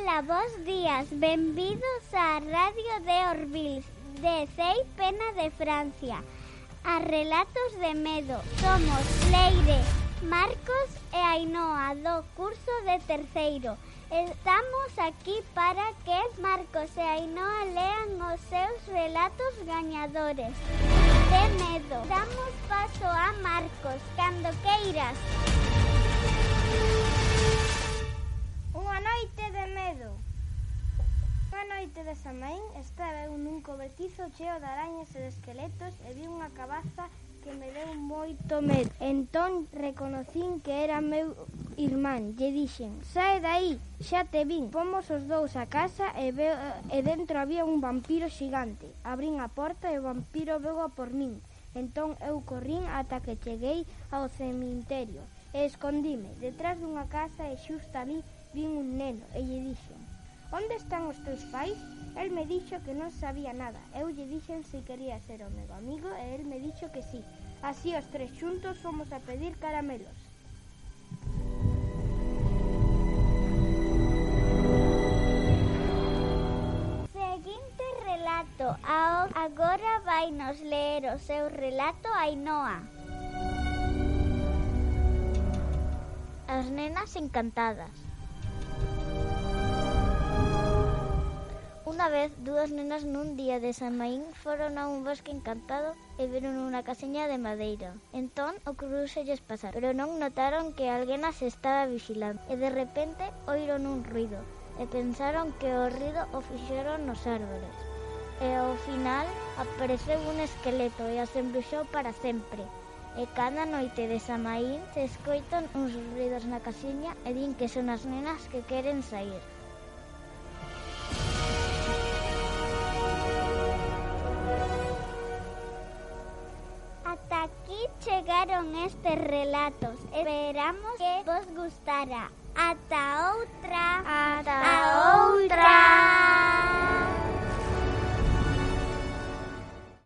Ola, bos días, benvidos á Radio de Orville de Cei Pena de Francia. A Relatos de Medo. Somos Leire, Marcos e Ainhoa do curso de terceiro. Estamos aquí para que Marcos e Ainhoa lean os seus relatos gañadores De medo. Damos paso a Marcos, cando queiras. noite de Samaín estaba eu nun cobertizo cheo de arañas e de esqueletos e vi unha cabaza que me deu moito medo. Entón reconocín que era meu irmán. Lle dixen, sae dai, xa te vin. Fomos os dous a casa e, veo, e dentro había un vampiro xigante. Abrín a porta e o vampiro veu a por min. Entón eu corrín ata que cheguei ao cemiterio e escondime detrás dunha casa e xusto ali vin un neno e lle dixen Onde están os teus pais? El me dixo que non sabía nada. Eu lle dixen se quería ser o meu amigo e el me dixo que sí. Así os tres xuntos fomos a pedir caramelos. Seguinte relato. Agora vai nos ler o seu relato Ainoa. As nenas encantadas. vez, dúas nenas nun día de Samaín foron a un bosque encantado e viron unha caseña de madeira. Entón, ocurrúselles pasar, pero non notaron que alguén as estaba vigilando. E de repente, oíron un ruido, e pensaron que o ruido o fixeron nos árboles. E ao final, apareceu un esqueleto e as embruxou para sempre. E cada noite de Samaín se escoitan uns ruidos na casiña e din que son as nenas que queren sair. Llegaron estes relatos. Esperamos que vos gustara. Ata outra. Ata otra.